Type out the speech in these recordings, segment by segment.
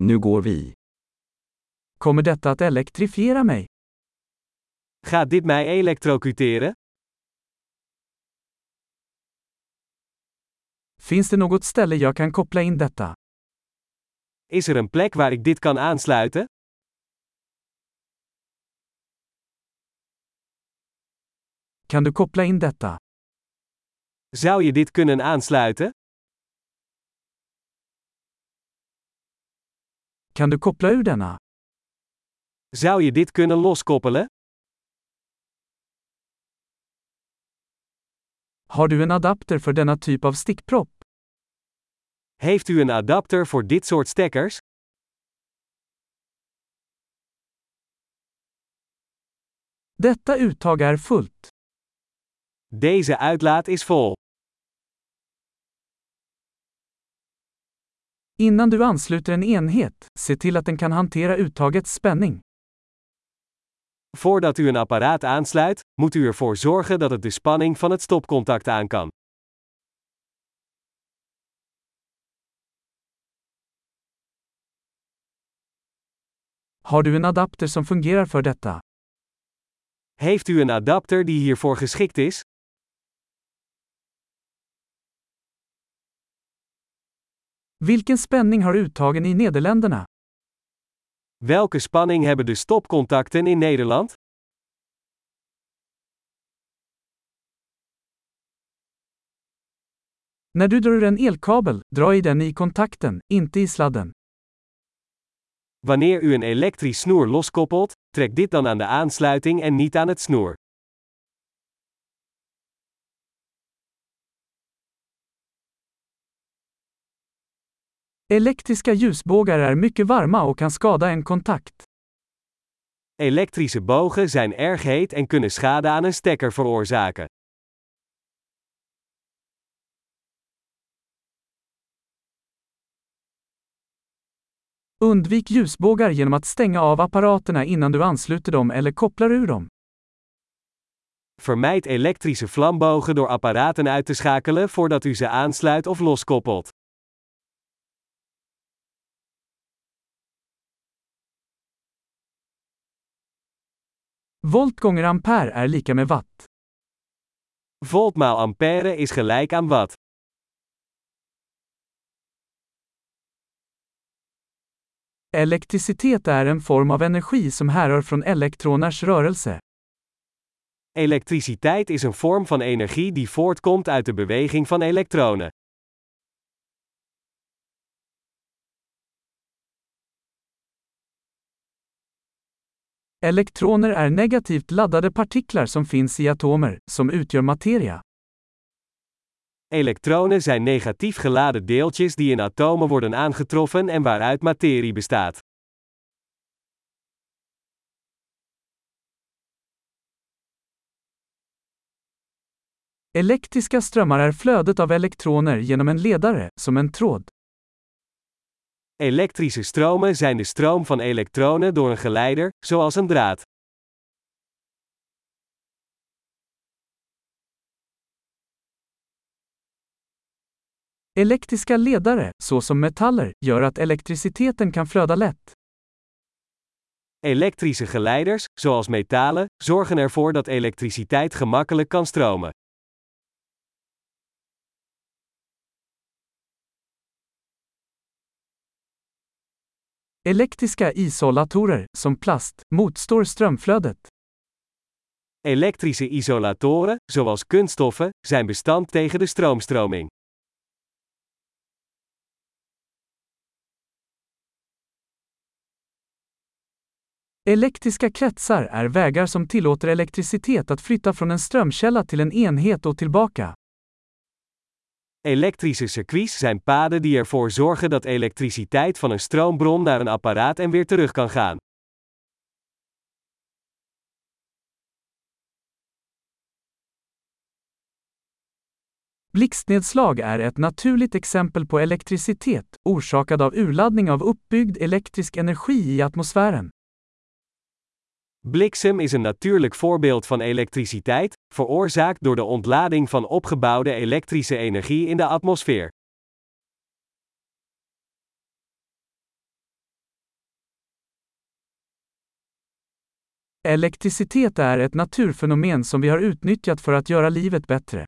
Nu går vi. Kommer detta att elektrifiera mig? Gaat dit mij elektrocuteren? Finns det något ställe jag kan koppla in detta? Is er een plek waar ik dit kan aansluiten? Kan du koppla in detta? Zou je dit kunnen aansluiten? Kan du koppla ur denna? Zou je dit kunnen loskoppelen? Har du en adapter för denna typ av stickpropp? Heeft u een adapter voor dit soort stekkers? Detta uttag är fullt. Deze uitlaat is vol. Innan du ansluter en enhet, se till att den kan hantera uttagets spänning. Voordat u een apparaat aansluit, moet u ervoor zorgen dat het de spanning van het stopcontact aan kan. Har du en adapter som fungerar för detta? Heeft u een adapter die hiervoor geschikt is? Vilken spänning har uttagen i Nederländerna? Welke spanning hebben de stopcontacten in Nederland? När du drar ur en elkabel, dra i den i kontakten, inte i sladden. Wanneer u een elektrisch snoer loskoppelt, trek dit dan aan de aansluiting en niet aan het snoer. Elektriska ljusbågar är mycket varma och kan skada en kontakt. Elektrische bogen zijn erg heet en kunnen schade aan een stekker veroorzaken. Undvik ljusbågar genom att stänga av apparaterna innan du ansluter dem eller kopplar ur dem. Vermijd elektrische vlambogen door apparaten uit te schakelen voordat u ze aansluit of loskoppelt. Volt gånger ampere är lika med watt. Volt maal ampère is gelijk aan watt. Elektricitet är en form av energi som härrör från elektroners rörelse. Elektriciteit is een vorm van energie die voortkomt uit de beweging van elektronen. Elektroner är negativt laddade partiklar som finns i atomer, som utgör materia. Elektronen zijn negatief geladen deeltjes die in atomen worden aangetroffen en waaruit materie bestaat. Elektriska strömmar är flödet av elektroner genom en ledare, som en tråd. Elektrische stromen zijn de stroom van elektronen door een geleider, zoals een draad. Elektriska ledare, såsom metaller, gör att elektriciteten kan flöda lätt. Elektrische geleiders, zoals metalen, zorgen ervoor dat elektriciteit gemakkelijk kan stromen. Elektriska isolatorer, som plast, motstår strömflödet. Elektrische isolatoren, zoals kunststoffen, zijn bestand tegen de stroomstroming. Elektriska kretsar är vägar som tillåter elektricitet att flytta från en strömkälla till en enhet och tillbaka. Elektrische circuits zijn paden die ervoor zorgen dat elektriciteit van een stroombron naar een apparaat en weer terug kan gaan. Blixtnedslag är ett naturligt exempel på elektricitet, orsakad av urladdning av uppbyggd elektrisk energi i atmosfären. Bliksem is een natuurlijk voorbeeld van elektriciteit, veroorzaakt door de ontlading van opgebouwde elektrische energie in de atmosfeer. Elektriciteit is een natuurfenomeen dat we hebben utnyttjat voor het göra livet bättre.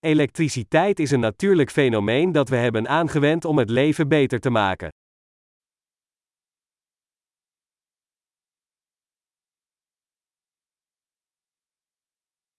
Elektriciteit is een natuurlijk fenomeen dat we hebben aangewend om het leven beter te maken.